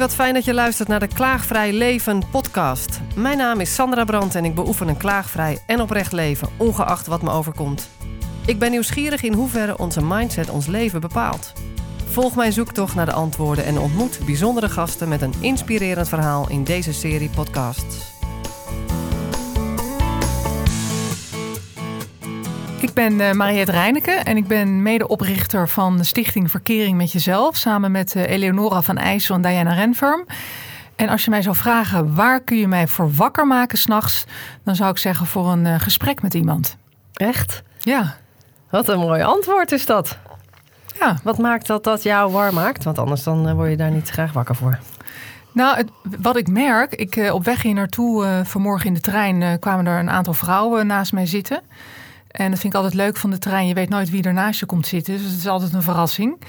wat fijn dat je luistert naar de Klaagvrij Leven podcast. Mijn naam is Sandra Brandt en ik beoefen een klaagvrij en oprecht leven, ongeacht wat me overkomt. Ik ben nieuwsgierig in hoeverre onze mindset ons leven bepaalt. Volg mijn zoektocht naar de antwoorden en ontmoet bijzondere gasten met een inspirerend verhaal in deze serie podcasts. Ik ben uh, Mariette Reineke en ik ben medeoprichter van de Stichting Verkering met Jezelf. Samen met uh, Eleonora van IJssel en Diana Renfirm. En als je mij zou vragen waar kun je mij voor wakker maken s'nachts, dan zou ik zeggen voor een uh, gesprek met iemand. Echt? Ja. Wat een mooi antwoord is dat. Ja. Wat maakt dat dat jou warm maakt? Want anders dan word je daar niet graag wakker voor. Nou, het, wat ik merk, ik, op weg hier naartoe vanmorgen in de trein kwamen er een aantal vrouwen naast mij zitten. En dat vind ik altijd leuk van de trein. Je weet nooit wie er naast je komt zitten. Dus het is altijd een verrassing.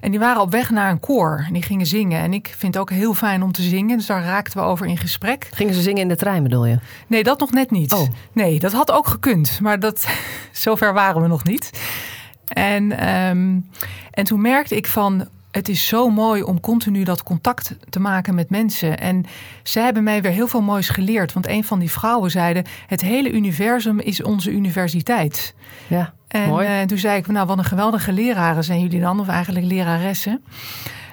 En die waren op weg naar een koor. En die gingen zingen. En ik vind het ook heel fijn om te zingen. Dus daar raakten we over in gesprek. Gingen ze zingen in de trein bedoel je? Nee, dat nog net niet. Oh. Nee, dat had ook gekund. Maar dat, zover waren we nog niet. En, um, en toen merkte ik van het is zo mooi om continu dat contact te maken met mensen. En zij hebben mij weer heel veel moois geleerd. Want een van die vrouwen zeiden: Het hele universum is onze universiteit. Ja, en mooi. Uh, toen zei ik: Nou, wat een geweldige leraren zijn jullie dan, of eigenlijk leraressen.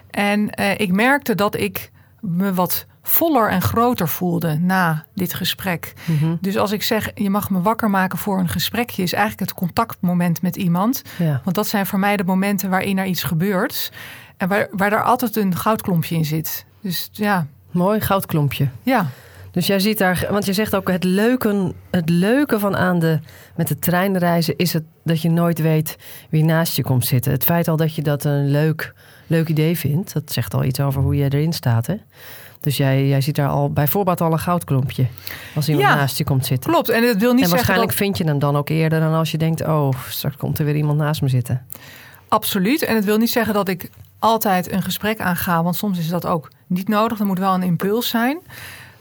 En uh, ik merkte dat ik me wat voller en groter voelde na dit gesprek. Mm -hmm. Dus als ik zeg, je mag me wakker maken voor een gesprekje, is eigenlijk het contactmoment met iemand. Ja. Want dat zijn voor mij de momenten waarin er iets gebeurt. En waar, waar er altijd een goudklompje in zit. Dus ja. Mooi goudklompje. Ja. Dus jij ziet daar, want je zegt ook het leuke, het leuke van aan de, met de treinreizen is het dat je nooit weet wie naast je komt zitten. Het feit al dat je dat een leuk, leuk idee vindt, dat zegt al iets over hoe je erin staat. Hè? Dus jij, jij ziet daar al bijvoorbeeld al een goudklompje als iemand ja, naast je komt zitten. Klopt, en het wil niet en waarschijnlijk vind je hem dan ook eerder dan als je denkt, oh, straks komt er weer iemand naast me zitten. Absoluut, en het wil niet zeggen dat ik altijd een gesprek aanga, want soms is dat ook niet nodig. Er moet wel een impuls zijn.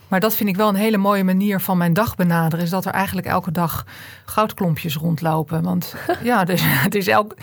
Maar dat vind ik wel een hele mooie manier van mijn dag benaderen. Is dat er eigenlijk elke dag goudklompjes rondlopen. Want ja, dus, het is elk,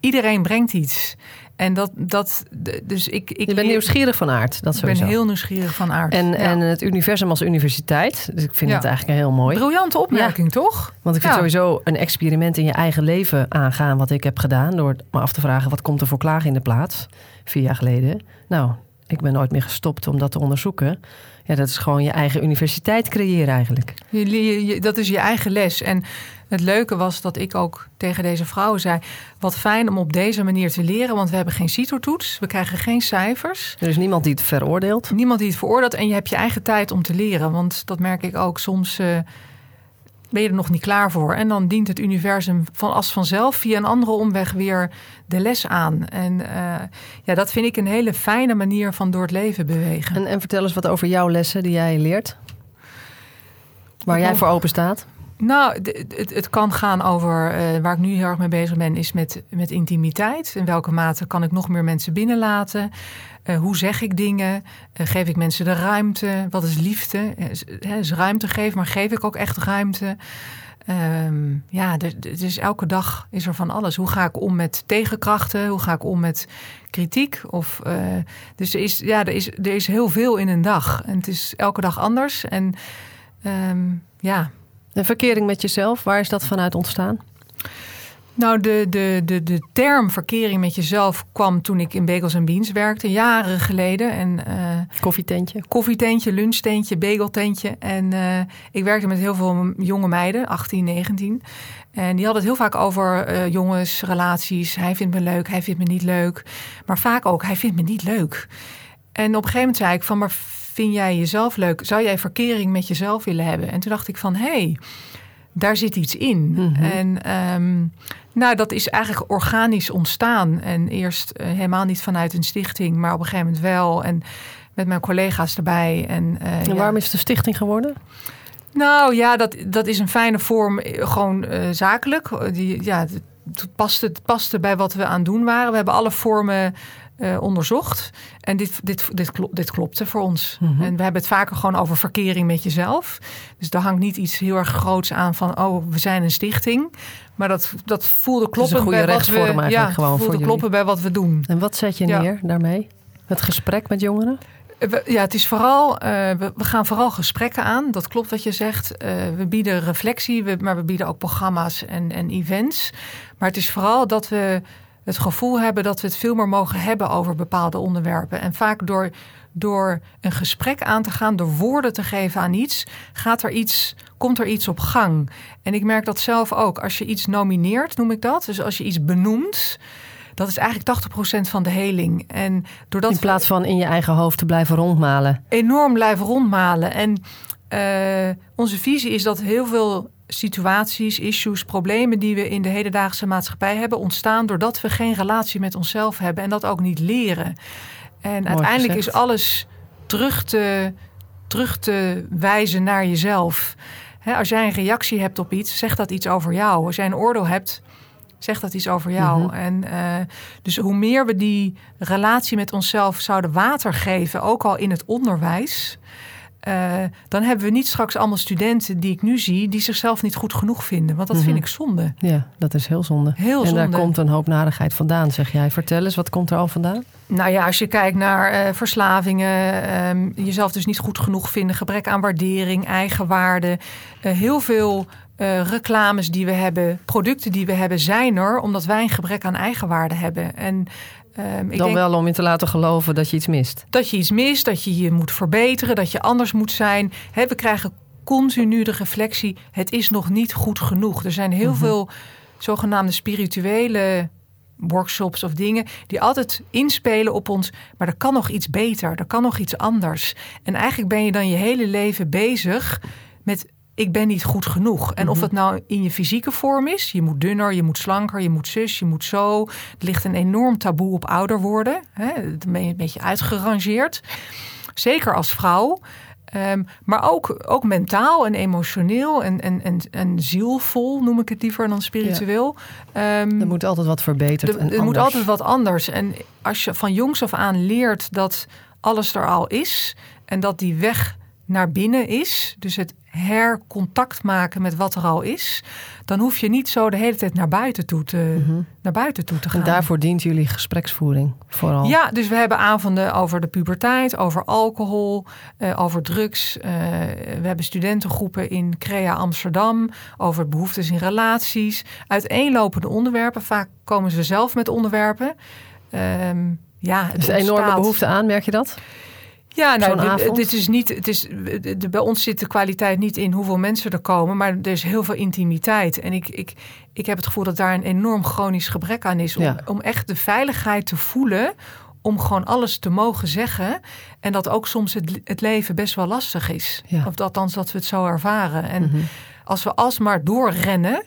iedereen brengt iets. En dat, dat dus ik, ik. Je bent nieuwsgierig van aard. Dat ik sowieso. ben heel nieuwsgierig van aard. En, ja. en het universum als universiteit. Dus ik vind Ja. het eigenlijk heel mooi. Briljante opmerking, toch? Want ik vind sowieso een experiment in je eigen leven aangaan. Wat ik heb gedaan. Door me af te vragen: wat komt er voor klagen in de plaats? Vier jaar geleden. Nou, ik ben nooit meer gestopt om dat te onderzoeken. Ja, dat is gewoon je eigen universiteit creëren eigenlijk. Je, je- je- dat is je eigen les. En het leuke was dat ik ook tegen deze vrouwen zei... wat fijn om op deze manier te leren, want we hebben geen CITO-toets. We krijgen geen cijfers. Er is niemand die het veroordeelt. Niemand die het veroordeelt en je hebt je eigen tijd om te leren. Want dat merk ik ook. Soms eh, ben je er nog niet klaar voor. En dan dient het universum van als vanzelf via een andere omweg weer de les aan. En eh, ja, dat vind ik een hele fijne manier van door het leven bewegen. En, en vertel eens wat over jouw lessen die jij leert. Waar jij Oh. voor open staat. Nou, het, het kan gaan over eh, waar ik nu heel erg mee bezig ben, is met, met intimiteit. In welke mate kan ik nog meer mensen binnenlaten? Eh, hoe zeg ik dingen? Eh, geef ik mensen de ruimte? Wat is liefde? Is, ruimte geven, maar geef ik ook echt ruimte? Ehm, ja, dus, elke dag is er van alles. Hoe ga ik om met tegenkrachten? Hoe ga ik om met kritiek? Of, dus er is, ja, er, is, er is heel veel in een dag. En het is elke dag anders. En ehm, ja, En verkering met jezelf, waar is dat vanuit ontstaan? Nou, de, de, de, de term verkering met jezelf kwam toen ik in Bagels en Beans werkte, jaren geleden. En eh, Koffietentje. koffietentje, lunchtentje, bageltentje. En eh, ik werkte met heel veel jonge meiden, 18, 19. En die hadden het heel vaak over eh, jongens, relaties. Hij vindt me leuk, hij vindt me niet leuk. Maar vaak ook, hij vindt me niet leuk. En op een gegeven moment zei ik van, maar vind jij jezelf leuk? Zou jij verkering met jezelf willen hebben? En toen dacht ik van, hé, hey, daar zit iets in. Mhm. En ehm, nou, dat is eigenlijk organisch ontstaan. En eerst eh, helemaal niet vanuit een stichting, maar op een gegeven moment wel. En met mijn collega's erbij. En, eh, En ja. waarom is het een stichting geworden? Nou ja, dat, dat is een fijne vorm, eh, gewoon zakelijk. Die, ja, het, paste, het paste bij wat we aan het doen waren. We hebben alle vormen eh, onderzocht. En dit, dit, dit, klo- dit klopte voor ons. Mhm. En we hebben het vaker gewoon over verkering met jezelf. Dus daar hangt niet iets heel erg groots aan van... oh, we zijn een stichting. Maar dat, dat voelde kloppen goede bij wat we... Ja, gewoon voelde kloppen bij wat we doen. En wat zet je Ja. neer daarmee? Het gesprek met jongeren? Ja, het is vooral, uh, we, we, gaan vooral gesprekken aan. Dat klopt wat je zegt. Uh, we bieden reflectie, we, maar we bieden ook programma's en, en events. Maar het is vooral dat we het gevoel hebben dat we het veel meer mogen hebben over bepaalde onderwerpen. En vaak door, door een gesprek aan te gaan, door woorden te geven aan iets, gaat er iets, komt er iets op gang. En ik merk dat zelf ook. Als je iets nomineert, noem ik dat. Dus als je iets benoemt. Dat is eigenlijk 80% van de heling. En doordat in plaats van in je eigen hoofd te blijven rondmalen. Enorm blijven rondmalen. En uh, onze visie is dat heel veel situaties, issues, problemen die we in de hedendaagse maatschappij hebben ontstaan doordat we geen relatie met onszelf hebben en dat ook niet leren. En uiteindelijk is alles terug te, terug te wijzen naar jezelf. als jij een reactie hebt op iets, zegt dat iets over jou. Als jij een oordeel hebt, zegt dat iets over jou. Mhm. En uh, dus hoe meer we die relatie met onszelf zouden water geven, ook al in het onderwijs, uh, dan hebben we niet straks allemaal studenten die ik nu zie, die zichzelf niet goed genoeg vinden. Want dat vind mhm. ik zonde. Ja, dat is heel zonde. Heel en zonde. daar komt een hoop narigheid vandaan, zeg jij. Vertel eens, wat komt er al vandaan? Nou ja, als je kijkt naar uh, verslavingen, um, jezelf dus niet goed genoeg vinden, gebrek aan waardering, eigenwaarde. Uh, heel veel uh, reclames die we hebben, producten die we hebben, zijn er omdat wij een gebrek aan eigenwaarde hebben. En Um, ik Dan wel om je te laten geloven dat je iets mist. Dat je iets mist, dat je je moet verbeteren, dat je anders moet zijn. He, we krijgen continu de reflectie: het is nog niet goed genoeg. Er zijn heel mhm. veel zogenaamde spirituele workshops of dingen die altijd inspelen op ons, maar er kan nog iets beter, er kan nog iets anders. En eigenlijk ben je dan je hele leven bezig met ik ben niet goed genoeg. En of mhm. het nou in je fysieke vorm is, je moet dunner, je moet slanker, je moet zus, je moet zo. Er ligt een enorm taboe op ouder worden. Hè? Dan ben je een beetje uitgerangeerd. Zeker als vrouw. Um, maar ook, ook mentaal en emotioneel en, en, en, en zielvol, noem ik het liever dan spiritueel. Ja. Um, er moet altijd wat verbeterd Er, er moet altijd wat anders. En als je van jongs af aan leert dat alles er al is en dat die weg naar binnen is, dus het hercontact maken met wat er al is, dan hoef je niet zo de hele tijd naar buiten toe te, mhm. naar buiten toe te gaan. En daarvoor dient jullie gespreksvoering vooral. Ja, dus we hebben avonden over de puberteit, over alcohol, uh, over drugs. Uh, we hebben studentengroepen in Crea Amsterdam over behoeftes in relaties. Uiteenlopende onderwerpen. Vaak komen ze zelf met onderwerpen. Um, ja, het is een enorme behoefte aan, merk je dat? Ja, nou, dit is niet. Het is, bij ons zit de kwaliteit niet in hoeveel mensen er komen, maar er is heel veel intimiteit. En ik, ik, ik heb het gevoel dat daar een enorm chronisch gebrek aan is. Om, om echt de veiligheid te voelen. Om gewoon alles te mogen zeggen. En dat ook soms het, het leven best wel lastig is. Ja. Of althans dat we het zo ervaren. En mhm. als we alsmaar doorrennen.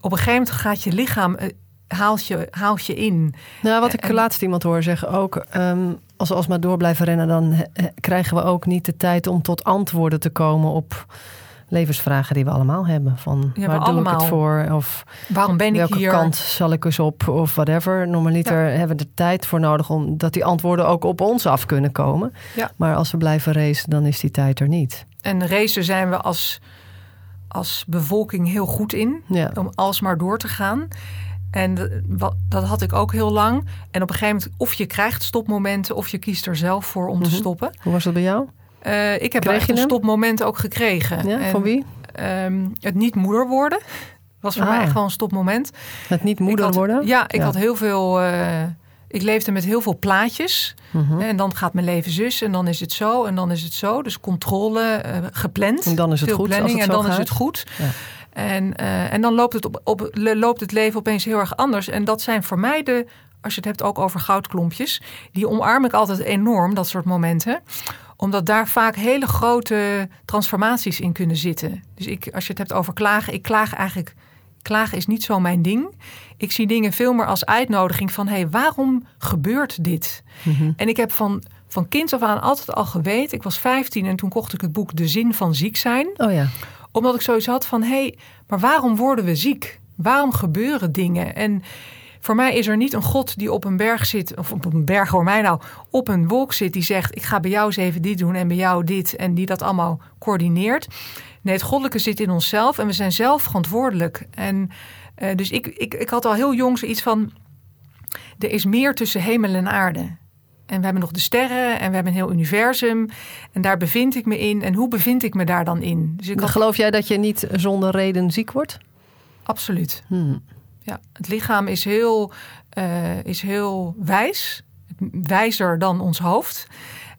Op een gegeven moment gaat je lichaam eh, haalt je, haalt je in. Nou, wat ik laatst iemand hoor zeggen ook. Um, als we alsmaar door blijven rennen, dan krijgen we ook niet de tijd om tot antwoorden te komen op levensvragen die we allemaal hebben. Van ja, waar doe allemaal. ik het voor? Of waarom ben ik welke hier? kant zal ik eens op? Of whatever. Normaliter ja. hebben we de tijd voor nodig om dat die antwoorden ook op ons af kunnen komen. Ja. Maar als we blijven racen, dan is die tijd er niet. En racen zijn we als, als bevolking heel goed in. Om alsmaar door te gaan. En dat had ik ook heel lang. En op een gegeven moment, of je krijgt stopmomenten, of je kiest er zelf voor om te Mhm. stoppen. Hoe was dat bij jou? Uh, ik heb Kreeg je een stopmoment ook gekregen. Ja, En, van wie? ehm, het niet moeder worden was voor Ah. mij echt wel een stopmoment. Het niet moeder had- worden? Ja, ik Ja. had heel veel. eh, ik leefde met heel veel plaatjes. Mhm. En dan gaat mijn leven zus en dan is het zo en dan is het zo. Dus controle eh, gepland. En dan is het Veel goed als planning het en dan is het goed. Ja. En, eh, en dan loopt het, op, loopt het leven opeens heel erg anders. En dat zijn voor mij de, als je het hebt ook over goudklompjes, die omarm ik altijd enorm, dat soort momenten omdat daar vaak hele grote transformaties in kunnen zitten. Dus ik, als je het hebt over klagen, ik klaag eigenlijk. Klagen is niet zo mijn ding. Ik zie dingen veel meer als uitnodiging van: hé, hey, waarom gebeurt dit? Mhm. En ik heb van, van kind af aan altijd al geweten. Ik was 15 en toen kocht ik het boek De Zin van Ziek zijn Oh ja. Omdat ik zoiets had van: hé, hey, maar waarom worden we ziek? Waarom gebeuren dingen? En voor mij is er niet een God die op een berg zit, of op een berg hoor mij nou, op een wolk zit die zegt: Ik ga bij jou eens even dit doen en bij jou dit, en die dat allemaal coördineert. Nee, het goddelijke zit in onszelf en we zijn zelf verantwoordelijk. En eh, dus ik, ik, ik had al heel jong zoiets van: er is meer tussen hemel en aarde. En we hebben nog de sterren en we hebben een heel universum. En daar bevind ik me in. En hoe bevind ik me daar dan in? Dus ik Geloof jij dat je niet zonder reden ziek wordt? Absoluut. Hmm. Ja, het lichaam is heel, uh, is heel wijs. Wijzer dan ons hoofd.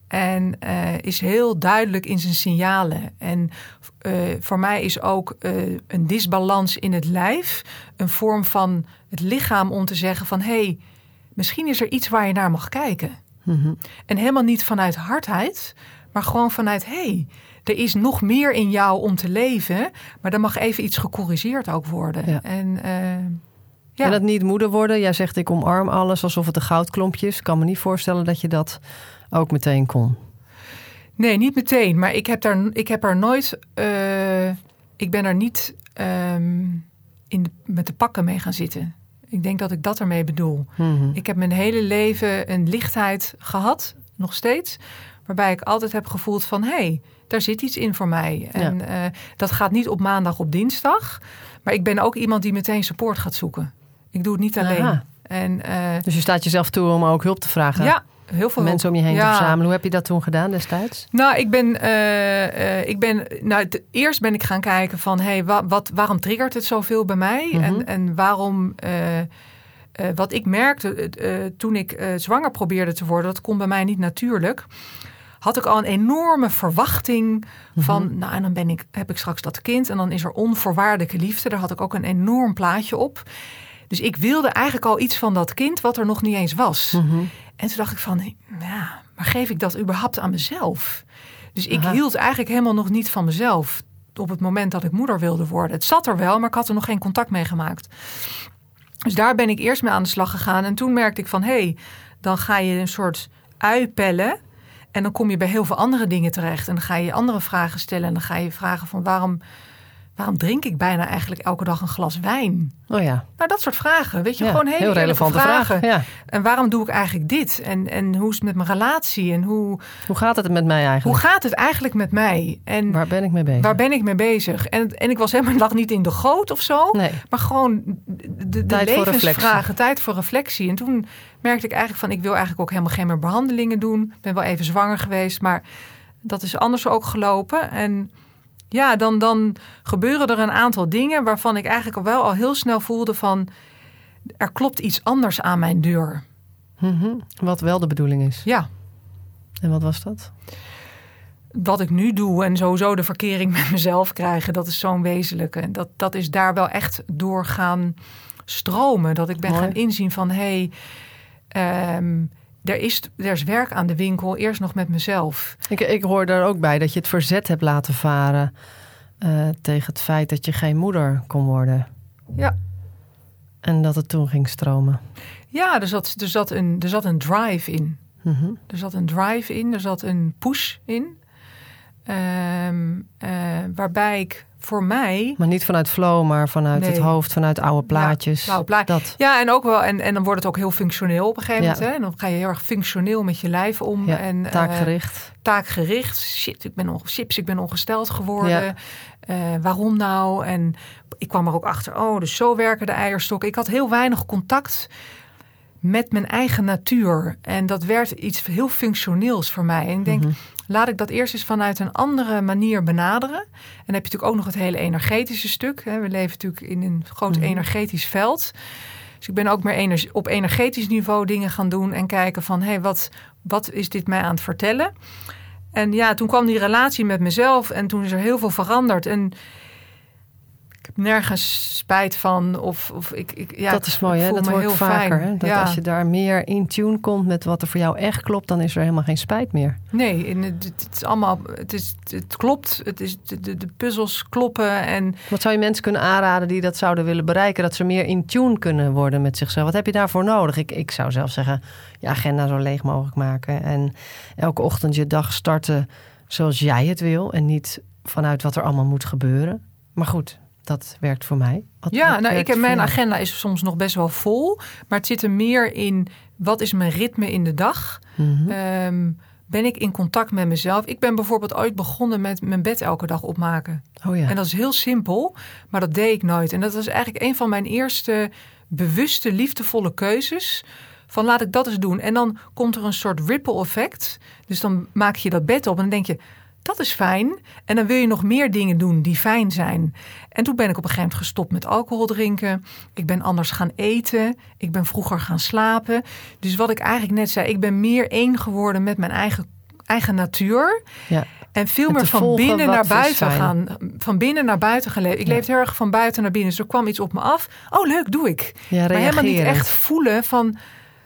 En uh, is heel duidelijk in zijn signalen. En uh, voor mij is ook uh, een disbalans in het lijf een vorm van het lichaam om te zeggen van hé, hey, misschien is er iets waar je naar mag kijken. Mm-hmm. En helemaal niet vanuit hardheid, maar gewoon vanuit hé, hey, er is nog meer in jou om te leven, maar er mag even iets gecorrigeerd ook worden. Ja. En, ja. en dat niet moeder worden. Jij zegt ik omarm alles alsof het een goudklompje is. Ik kan me niet voorstellen dat je dat ook meteen kon? Nee, niet meteen. Maar ik heb, daar, ik heb er nooit. Uh, ik ben er niet um, in met de pakken mee gaan zitten. Ik denk dat ik dat ermee bedoel. Mm Ik heb mijn hele leven een lichtheid gehad, nog steeds. Waarbij ik altijd heb gevoeld van hé, hey, daar zit iets in voor mij. En ja. uh, dat gaat niet op maandag op dinsdag. Maar ik ben ook iemand die meteen support gaat zoeken. Ik doe het niet alleen. En, uh, dus je staat jezelf toe om ook hulp te vragen? Ja, heel veel mensen om je heen te verzamelen. Hoe heb je dat toen gedaan destijds? Nou, ik ben, uh, ik ben nou, eerst ben ik gaan kijken van hey, wat, wat, waarom triggert het zoveel bij mij? Mhm. En, en waarom. Uh, wat ik merkte toen ik zwanger probeerde te worden, dat kon bij mij niet natuurlijk. Had ik al een enorme verwachting van, mhm. nou en dan ben ik, heb ik straks dat kind en dan is er onvoorwaardelijke liefde. Daar had ik ook een enorm plaatje op. Dus ik wilde eigenlijk al iets van dat kind wat er nog niet eens was. Mm en toen dacht ik van, ja, maar geef ik dat überhaupt aan mezelf? Dus ik hield eigenlijk helemaal nog niet van mezelf op het moment dat ik moeder wilde worden. Het zat er wel, maar ik had er nog geen contact mee gemaakt. Dus daar ben ik eerst mee aan de slag gegaan. En toen merkte ik van, hé, hey, dan ga je een soort ui pellen. En dan kom je bij heel veel andere dingen terecht. En dan ga je andere vragen stellen. En dan ga je vragen van, waarom waarom drink ik bijna eigenlijk elke dag een glas wijn? Oh ja. Nou, dat soort vragen. Weet je, gewoon hele heel relevante vragen. vragen. Ja. En waarom doe ik eigenlijk dit? En, en hoe is het met mijn relatie? En hoe, hoe gaat het met mij eigenlijk? Hoe gaat het eigenlijk met mij? En waar ben ik mee bezig? Waar ben ik mee bezig? En, en ik was helemaal lag niet in de goot of zo. Nee. Maar gewoon de, de levensvragen, tijd voor reflectie. En toen merkte ik eigenlijk van, ik wil eigenlijk ook helemaal geen meer behandelingen doen. Ik ben wel even zwanger geweest, maar dat is anders ook gelopen. En ja, dan, dan gebeuren er een aantal dingen waarvan ik eigenlijk al wel al heel snel voelde van er klopt iets anders aan mijn deur. Mm Wat wel de bedoeling is. Ja. En wat was dat? Wat ik nu doe en sowieso de verkering met mezelf krijgen, dat is zo'n wezenlijke. Dat, dat is daar wel echt door gaan stromen. Dat ik ben gaan inzien van hé, hey, um, er is, er is werk aan de winkel, eerst nog met mezelf. Ik, ik hoor daar ook bij dat je het verzet hebt laten varen uh, tegen het feit dat je geen moeder kon worden. Ja. En dat het toen ging stromen. Ja, er zat, er zat, een, er zat een drive in. Mm -hmm. Er zat een drive in, er zat een push in. Um, uh, waarbij ik voor mij. Maar niet vanuit flow, maar vanuit het hoofd, vanuit oude plaatjes. Ja, dat. ja en ook wel. En, en dan wordt het ook heel functioneel op een gegeven moment. Hè? En dan ga je heel erg functioneel met je lijf om. Ja, en, taakgericht. Uh, taakgericht. Shit, ik ben, on, chips, ik ben ongesteld geworden. Uh, waarom nou? En ik kwam er ook achter. Oh, dus zo werken de eierstokken. Ik had heel weinig contact met mijn eigen natuur. En dat werd iets heel functioneels voor mij. En ik denk, mhm. Laat ik dat eerst eens vanuit een andere manier benaderen. En dan heb je natuurlijk ook nog het hele energetische stuk. We leven natuurlijk in een groot mhm. energetisch veld. Dus ik ben ook meer op energetisch niveau dingen gaan doen en kijken van hé, hey, wat, wat is dit mij aan het vertellen? En ja, toen kwam die relatie met mezelf en toen is er heel veel veranderd. En nergens spijt van. Of, of ik, ik, ja, dat is mooi, hè? Dat hoor ik vaker. Hè? Dat als je daar meer in tune komt met wat er voor jou echt klopt, dan is er helemaal geen spijt meer. Nee, het, het, is allemaal, het, is, het klopt. Het is, de, de, de, puzzels kloppen. En... Wat zou je mensen kunnen aanraden die dat zouden willen bereiken? Dat ze meer in tune kunnen worden met zichzelf. Wat heb je daarvoor nodig? Ik, ik zou zelf zeggen, je agenda zo leeg mogelijk maken. En elke ochtend je dag starten zoals jij het wil. En niet vanuit wat er allemaal moet gebeuren. Maar goed, dat werkt voor mij. ja, nou, ik heb, mijn agenda is soms nog best wel vol. Maar het zit er meer in wat is mijn ritme in de dag? Mm ben ik in contact met mezelf? Ik ben bijvoorbeeld ooit begonnen met mijn bed elke dag opmaken. Oh ja. En dat is heel simpel, maar dat deed ik nooit. En dat was eigenlijk een van mijn eerste bewuste, liefdevolle keuzes Van laat ik dat eens doen. En dan komt er een soort ripple effect. Dus dan maak je dat bed op en dan denk je, dat is fijn. En dan wil je nog meer dingen doen die fijn zijn. En toen ben ik op een gegeven moment gestopt met alcohol drinken. Ik ben anders gaan eten. Ik ben vroeger gaan slapen. Dus wat ik eigenlijk net zei, ik ben meer één geworden met mijn eigen, eigen natuur. Ja. En veel meer van binnen naar buiten gaan. Van binnen naar buiten gaan leven. Ik ja. leefde heel erg van buiten naar binnen. Dus er kwam iets op me af. Oh, leuk, doe ik. Ja, maar helemaal niet echt voelen van.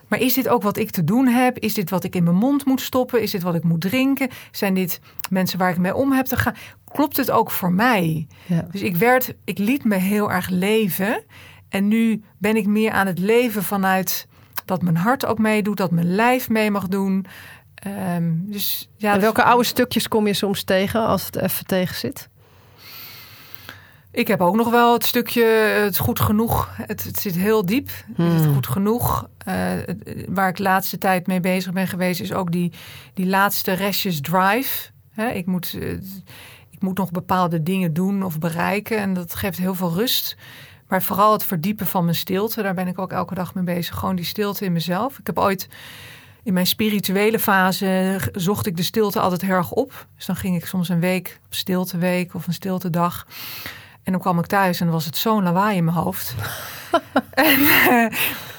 Maar is dit ook wat ik te doen heb? Is dit wat ik in mijn mond moet stoppen? Is dit wat ik moet drinken? Zijn dit mensen waar ik mee om heb te gaan? Klopt het ook voor mij? Ja. Dus ik werd, ik liet me heel erg leven. En nu ben ik meer aan het leven vanuit dat mijn hart ook meedoet, dat mijn lijf mee mag doen. Um, dus, ja, en welke oude stukjes kom je soms tegen als het even tegen zit? Ik heb ook nog wel het stukje, het goed genoeg. Het, het zit heel diep. Hmm. Het is goed genoeg. Uh, waar ik de laatste tijd mee bezig ben geweest, is ook die, die laatste restjes drive. He, ik, moet, uh, ik moet nog bepaalde dingen doen of bereiken. En dat geeft heel veel rust. Maar vooral het verdiepen van mijn stilte. Daar ben ik ook elke dag mee bezig. Gewoon die stilte in mezelf. Ik heb ooit in mijn spirituele fase zocht ik de stilte altijd heel erg op. Dus dan ging ik soms een week op stilteweek of een stiltedag. En dan kwam ik thuis en dan was het zo'n lawaai in mijn hoofd. en, uh,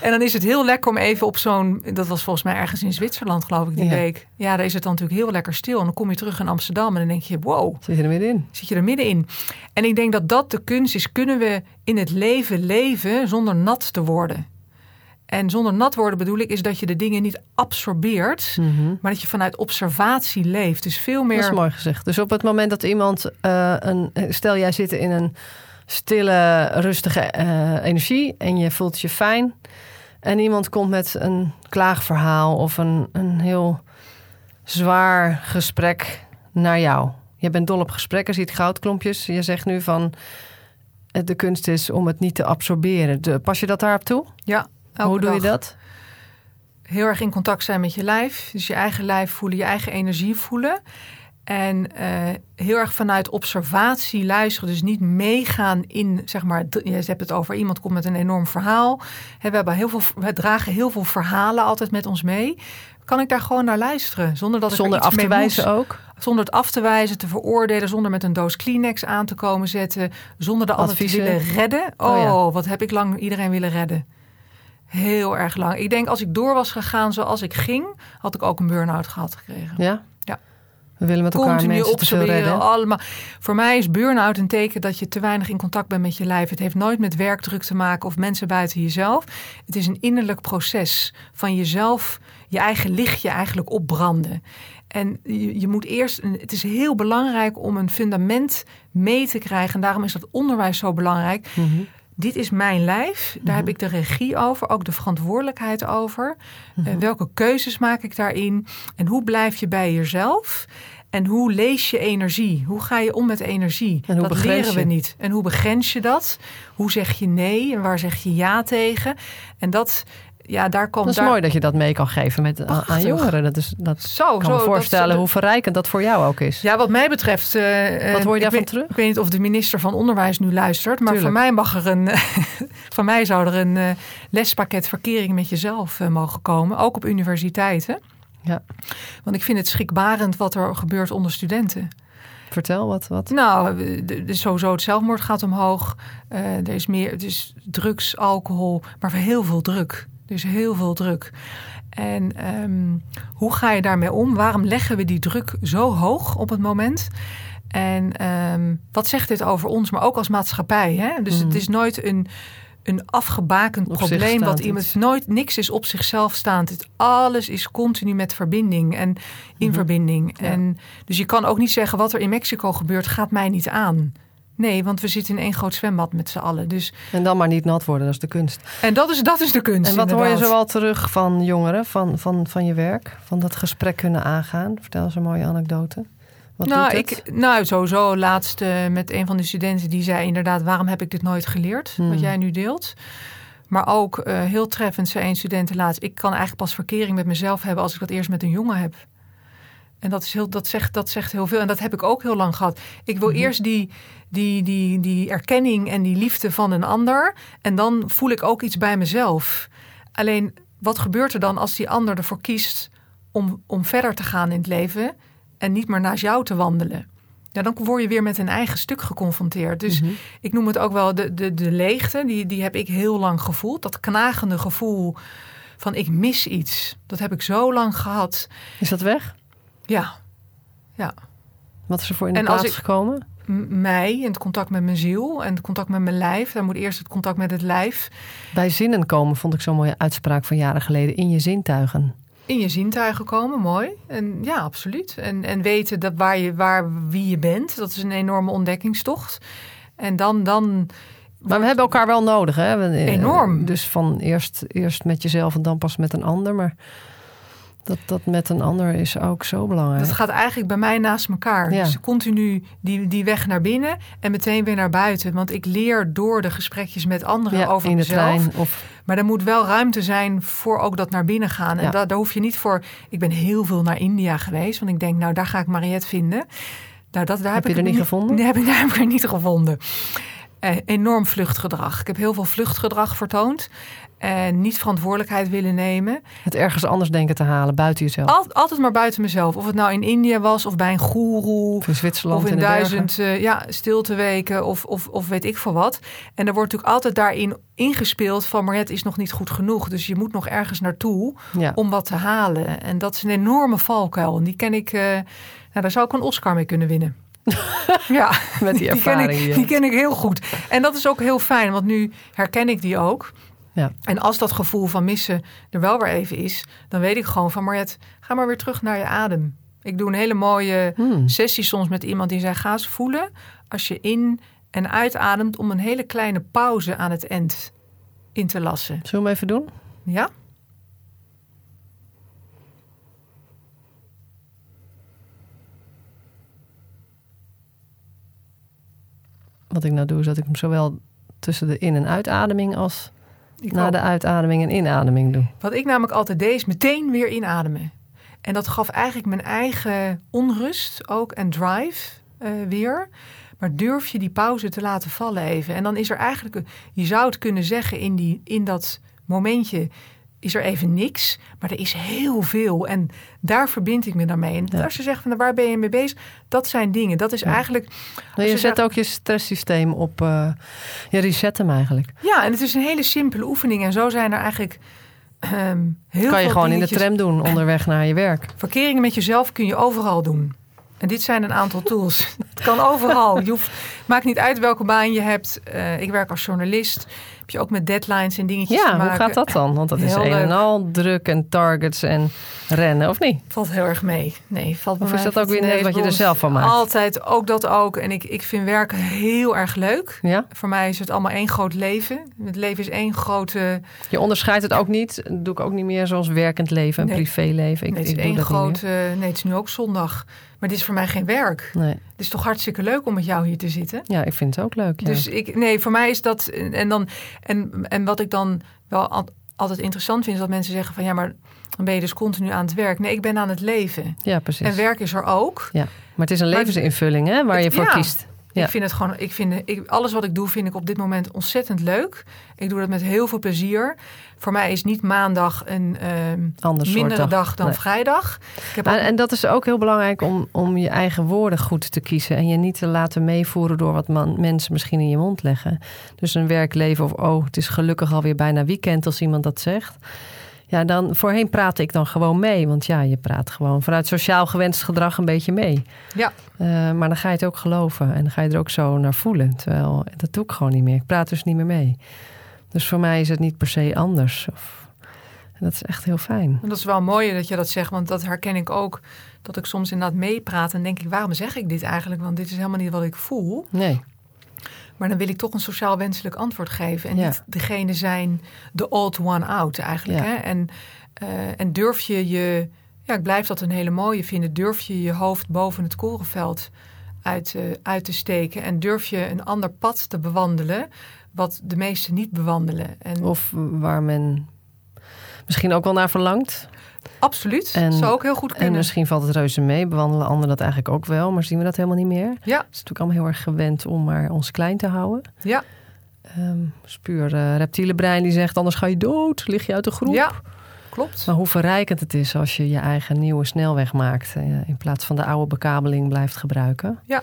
en, dan is het heel lekker om even op zo'n... Dat was volgens mij ergens in Zwitserland, geloof ik, die Ja. week. Ja, daar is het dan natuurlijk heel lekker stil. En dan kom je terug in Amsterdam en dan denk je... wow, Zit je er middenin? zit je er middenin. En ik denk dat dat de kunst is. Kunnen we in het leven leven zonder nat te worden? En zonder nat worden bedoel ik is dat je de dingen niet absorbeert, maar dat je vanuit observatie leeft. Dus veel meer. Dat is mooi gezegd. Dus op het moment dat iemand eh, een. Stel, jij zit in een stille, rustige eh, energie en je voelt je fijn. En iemand komt met een klaagverhaal of een, een heel zwaar gesprek naar jou. Je bent dol op gesprekken, ziet goudklompjes. Je zegt nu van. eh, De kunst is om het niet te absorberen. De, pas je dat daarop toe? Ja. Elke Hoe doe je dat? Heel erg in contact zijn met je lijf. Dus je eigen lijf voelen, je eigen energie voelen. En eh, heel erg vanuit observatie luisteren. Dus niet meegaan in, zeg maar, je hebt het over iemand komt met een enorm verhaal. We, hebben heel veel, we dragen heel veel verhalen altijd met ons mee. Kan ik daar gewoon naar luisteren? Zonder dat ik er af te wijzen ook? Zonder het af te wijzen, te veroordelen, zonder met een doos Kleenex aan te komen zetten, zonder de ander te willen redden. Oh, Oh ja. wat heb ik lang iedereen willen redden. Heel erg lang. Ik denk als ik door was gegaan zoals ik ging, had ik ook een burn-out gehad gekregen. Ja? Ja. We willen met elkaar Continu mensen te veel redden. allemaal. Voor mij is burn-out een teken dat je te weinig in contact bent met je lijf. Het heeft nooit met werkdruk te maken of mensen buiten jezelf. Het is een innerlijk proces van jezelf, je eigen lichtje eigenlijk opbranden. En je, je moet eerst, het is heel belangrijk om een fundament mee te krijgen. En daarom is dat onderwijs zo belangrijk. Mhm. Dit is mijn lijf, daar heb ik de regie over, ook de verantwoordelijkheid over. Mhm. Eh, welke keuzes maak ik daarin? En hoe blijf je bij jezelf? En hoe lees je energie? Hoe ga je om met energie? En hoe dat leren we niet. En hoe begrens je dat? Hoe zeg je nee en waar zeg je ja tegen? En dat, ja, daar komt Dat is daar, mooi dat je dat mee kan geven met, aan- jongeren. Dat, is, dat Zo, kan me zo, voorstellen dat- hoe verrijkend dat voor jou ook is. Ja, wat mij betreft. eh, eh, Wat hoor je daarvan weet- terug? Ik weet niet of de minister van Onderwijs nu luistert. Maar Tuurlijk. voor mij mag er een. van mij zou er een eh, lespakket verkering met jezelf mogen komen. Ook op universiteiten. Ja. Want ik vind het schrikbarend wat er gebeurt onder studenten. Vertel wat. wat. Nou, sowieso het zelfmoord gaat omhoog. Er is meer, is drugs, alcohol, maar heel veel druk. Er is heel veel druk. En ehm, hoe ga je daarmee om? Waarom leggen we die druk zo hoog op het moment? En ehm, wat zegt dit over ons, maar ook als maatschappij? Hè? Dus het is nooit een, een afgebakend Mm. Op probleem. Wat iemand nooit, niks is op zichzelf staand. Het, alles is continu met verbinding en in verbinding. Mhm. Ja. En dus je kan ook niet zeggen wat er in Mexico gebeurt, gaat mij niet aan. Nee, want we zitten in één groot zwembad met z'n allen. Dus, En dan maar niet nat worden, dat is de kunst. en dat is, dat is de kunst. En wat hoor je zoal terug van jongeren, van, van, van je werk? Van dat gesprek kunnen aangaan? Vertel eens een mooie anekdote. Wat nou, doet het? ik, nou, sowieso laatst eh, met een van de studenten die zei inderdaad... waarom heb ik dit nooit geleerd, Hmm. wat jij nu deelt? Maar ook eh, heel treffend zei een student laatst... ik kan eigenlijk pas verkering met mezelf hebben... als ik dat eerst met een jongen heb. En dat, is heel, dat, zegt, dat zegt heel veel. En dat heb ik ook heel lang gehad. Ik wil eerst die, die, die, die erkenning en die liefde van een ander. En dan voel ik ook iets bij mezelf. Alleen wat gebeurt er dan als die ander ervoor kiest om, om verder te gaan in het leven en niet meer naast jou te wandelen? Ja, dan word je weer met een eigen stuk geconfronteerd. Dus Mhm. ik noem het ook wel de, de, de leegte. Die, die heb ik heel lang gevoeld. Dat knagende gevoel van ik mis iets. Dat heb ik zo lang gehad. Is dat weg? Ja, ja. Wat is er voor in de En als plaats ik- gekomen? Mij en het contact met mijn ziel en het contact met mijn lijf. Dan moet eerst het contact met het lijf. Bij zinnen komen vond ik zo'n mooie uitspraak van jaren geleden. In je zintuigen. in je zintuigen komen, mooi. En ja, absoluut. En, en weten dat waar je, waar, wie je bent, dat is een enorme ontdekkingstocht. En dan, dan Maar we hebben elkaar wel nodig, hè? Eh, Enorm. Dus van eerst, eerst met jezelf en dan pas met een ander. Maar dat, dat met een ander is ook zo belangrijk. dat gaat eigenlijk bij mij naast elkaar. Ja. Dus continu die, die weg naar binnen en meteen weer naar buiten. Want ik leer door de gesprekjes met anderen ja, over in de mezelf. trein. Of, Maar er moet wel ruimte zijn voor ook dat naar binnen gaan. En Ja. daar, daar hoef je niet voor. Ik ben heel veel naar India geweest, want ik denk, nou, daar ga ik Mariette vinden. Nou, dat, daar heb, je ik er niet gevonden? Nee, heb ik, daar heb ik er niet gevonden. Eh, enorm vluchtgedrag. Ik heb heel veel vluchtgedrag vertoond. En niet verantwoordelijkheid willen nemen. het ergens anders denken te halen buiten jezelf. Al- altijd maar buiten mezelf. Of het nou in India was, of bij een goeroe. Of in Zwitserland Of in bergen. duizend eh, ja, stilteweken of, of, of weet ik veel wat. En er wordt natuurlijk altijd daarin ingespeeld van... Mariette is nog niet goed genoeg. Dus je moet nog ergens naartoe Ja. om wat te halen. En dat is een enorme valkuil. En die ken ik... eh, nou, daar zou ik een Oscar mee kunnen winnen. ja, Met die ken ervaring ik, die je die ken ik heel goed. En dat is ook heel fijn, want nu herken ik die ook. Ja. En als dat gevoel van missen er wel weer even is... dan weet ik gewoon van... Mariette, ga maar weer terug naar je adem. Ik doe een hele mooie Hmm. sessie soms met iemand die zei... ga eens voelen als je in- en uitademt... om een hele kleine pauze aan het eind in te lassen. Zullen we hem even doen? Ja? Wat ik nou doe, is dat ik hem zowel tussen de in- en uitademing als Ik na ook. de uitademing en inademing doe. Wat ik namelijk altijd deed, is meteen weer inademen. En dat gaf eigenlijk mijn eigen onrust ook en drive eh, weer. Maar durf je die pauze te laten vallen even? En dan is er eigenlijk, je zou het kunnen zeggen in, die, in dat momentje, is er even niks. Maar er is heel veel. En daar verbind ik me dan mee. En Ja. als je zegt van waar ben je mee bezig? Dat zijn dingen. Dat is Ja. eigenlijk. Nou, je je zet ook je stresssysteem op. eh je reset hem eigenlijk. Ja, en het is een hele simpele oefening. En zo zijn er eigenlijk. ehm heel kan je gewoon in de tram doen onderweg naar je werk. Verkeringen met jezelf kun je overal doen. En dit zijn een aantal tools. Het kan overal. Je hoeft, maakt niet uit welke baan je hebt. Eh, ik werk als journalist. Heb je ook met deadlines en dingetjes te Ja, maken. hoe gaat dat dan? Want dat is een en al druk en targets en rennen, of niet? Valt heel erg mee. Nee, valt Of is dat ook weer net wat je er zelf van maakt? Altijd, ook dat ook. En ik, ik vind werken heel erg leuk. Ja? Voor mij is het allemaal één groot leven. Het leven is één grote... Je onderscheidt het ook niet. Dat doe ik ook niet meer zoals werkend leven en Nee. privéleven. Ik, nee, het is één grote... Nee, het is nu ook zondag. Maar dit is voor mij geen werk. Nee. Het is toch hartstikke leuk om met jou hier te zitten. Ja, ik vind het ook leuk. Ja. Dus ik, nee, voor mij is dat. En, dan, en, en wat ik dan wel al- altijd interessant vind, is dat mensen zeggen van ja, maar dan ben je dus continu aan het werk. Nee, ik ben aan het leven. ja, precies. En werk is er ook. Maar het is een levensinvulling hè, waar je voor ja. kiest. Ja. Ik vind het gewoon, ik vind, ik, alles wat ik doe, vind ik op dit moment ontzettend leuk. Ik doe dat met heel veel plezier. Voor mij is niet maandag een Ander soort mindere dag. dag dan Nee. vrijdag. Ik heb Maar, ook- en dat is ook heel belangrijk om, om je eigen woorden goed te kiezen. En je niet te laten meevoeren door wat man, mensen misschien in je mond leggen. Dus een werkleven of oh, het is gelukkig alweer bijna weekend als iemand dat zegt. Ja, dan voorheen praatte ik dan gewoon mee. Want ja, je praat gewoon vanuit sociaal gewenst gedrag een beetje mee. Ja. Eh, maar dan ga je het ook geloven en dan ga je er ook zo naar voelen. Terwijl dat doe ik gewoon niet meer. Ik praat dus niet meer mee. Dus voor mij is het niet per se anders. Of, en dat is echt heel fijn. En dat is wel mooi dat je dat zegt, want dat herken ik ook. Dat ik soms inderdaad meepraat en denk ik, waarom zeg ik dit eigenlijk? Want dit is helemaal niet wat ik voel. Nee. Maar dan wil ik toch een sociaal wenselijk antwoord geven. En Ja. niet degene zijn, de old one out eigenlijk. Ja. Hè? En, eh, en durf je je, ja, ik blijf dat een hele mooie vinden. Durf je je hoofd boven het korenveld uit, eh, uit te steken. En durf je een ander pad te bewandelen, wat de meesten niet bewandelen. En Of waar men misschien ook wel naar verlangt. Absoluut, en- zou ook heel goed En kunnen. misschien valt het reuze mee. Bewandelen anderen dat eigenlijk ook wel. Maar zien we dat helemaal niet meer? Het Ja, is natuurlijk allemaal heel erg gewend om maar ons klein te houden. ja, Ehm spuur eh, reptiele brein die zegt anders ga je dood. Lig je uit de groep. ja. klopt. Maar hoe verrijkend het is als je je eigen nieuwe snelweg maakt. eh, In plaats van de oude bekabeling blijft gebruiken. Ja.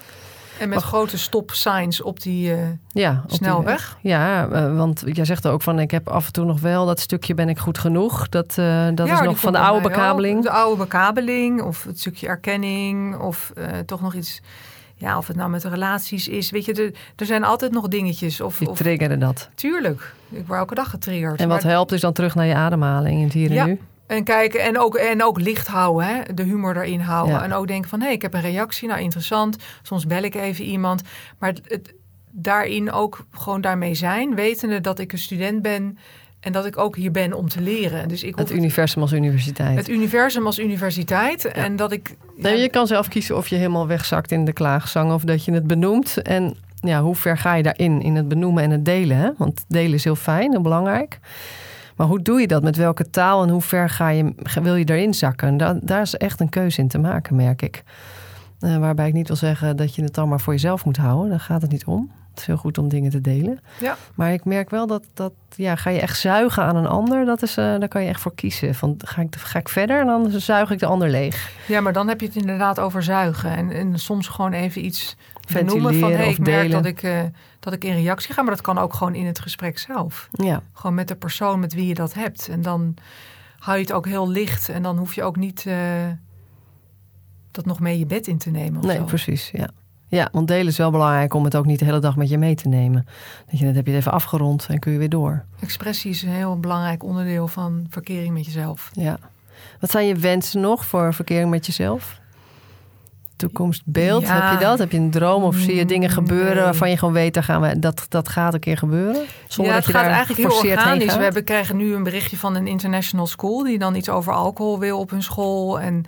En met grote stop signs op die. eh, Ja, op die Snelweg? weg. Ja, eh, want jij zegt ook van ik heb af en toe nog wel dat stukje ben ik goed genoeg. Dat, eh, dat ja, is nog van de oude bekabeling. De oude bekabeling of het stukje erkenning of toch nog iets. Ja, of het nou met de relaties is. Weet je, er, er zijn altijd nog dingetjes. Of, Die of triggeren dat. tuurlijk, ik word elke dag getriggerd. En wat Maar- helpt is dan terug naar je ademhaling in het hier en Ja. nu. En kijken en ook, en ook licht houden, hè? de humor erin houden. Ja. En ook denken van, hé, ik heb een reactie, nou interessant. Soms bel ik even iemand. Maar het, het- daarin ook gewoon daarmee zijn. Wetende dat ik een student ben en dat ik ook hier ben om te leren. Dus ik Het universum als universiteit. het universum als universiteit. En dat ik... ja, Nee, je kan zelf kiezen of je helemaal wegzakt in de klaagzang of dat je het benoemt. En ja, hoe ver ga je daarin, in het benoemen en het delen? Hè? Want delen is heel fijn en belangrijk. Maar hoe doe je dat? Met welke taal en hoe ver ga je, wil je erin zakken? Da- daar is echt een keuze in te maken, merk ik. Eh, waarbij ik niet wil zeggen dat je het dan maar voor jezelf moet houden. Daar gaat het niet om. Het is heel goed om dingen te delen. Ja. Maar ik merk wel dat, dat ja, ga je echt zuigen aan een ander, dat is, eh, daar kan je echt voor kiezen. Van, ga, ik, ga ik verder en dan zuig ik de ander leeg. ja, maar dan heb je het inderdaad over zuigen. En, en soms gewoon even iets benoemen van... Of ik merk delen. dat ik, eh, dat ik in reactie ga. Maar dat kan ook gewoon in het gesprek zelf. Ja. Gewoon met de persoon met wie je dat hebt. En dan hou je het ook heel licht. En dan hoef je ook niet eh, dat nog mee je bed in te nemen. Nee, zo. precies. Ja. ja, want delen is wel belangrijk om het ook niet de hele dag met je mee te nemen. Dat je, dan heb je het even afgerond en kun je weer door. Expressie is een heel belangrijk onderdeel van verkering met jezelf. Ja. Wat zijn je wensen nog voor verkering met jezelf? Toekomstbeeld, Ja. heb je dat? Heb je een droom of zie je dingen gebeuren nee. waarvan je gewoon weet dat, gaan we, dat, dat gaat een keer gebeuren? Zonder ja, dat het je gaat daar eigenlijk heel organisch. We hebben, krijgen nu een berichtje van een international school... die dan iets over alcohol wil op hun school. En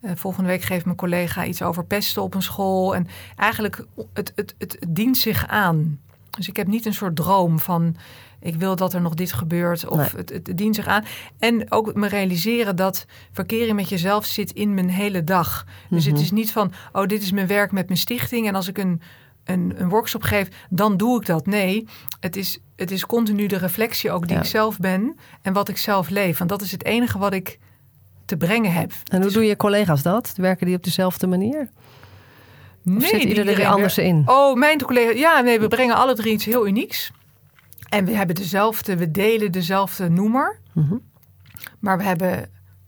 eh, volgende week geeft mijn collega iets over pesten op een school. En eigenlijk, het, het, het, het dient zich aan. Dus ik heb niet een soort droom van... ik wil dat er nog dit gebeurt. Of Nee. het, het, dient zich aan. En ook me realiseren dat verkering met jezelf zit in mijn hele dag. Dus Mhm. het is niet van, oh, dit is mijn werk met mijn stichting... en als ik een een, een workshop geef, dan doe ik dat. Nee, het is, het is continu de reflectie ook die Ja. ik zelf ben en wat ik zelf leef. Want dat is het enige wat ik te brengen heb. En hoe is- doen je collega's dat? Werken die op dezelfde manier? Of Nee, zit iedereen er anders in? Oh, mijn collega. Ja, nee, we brengen alle drie iets heel unieks. En we hebben dezelfde, we delen dezelfde noemer. Mhm. Maar we hebben,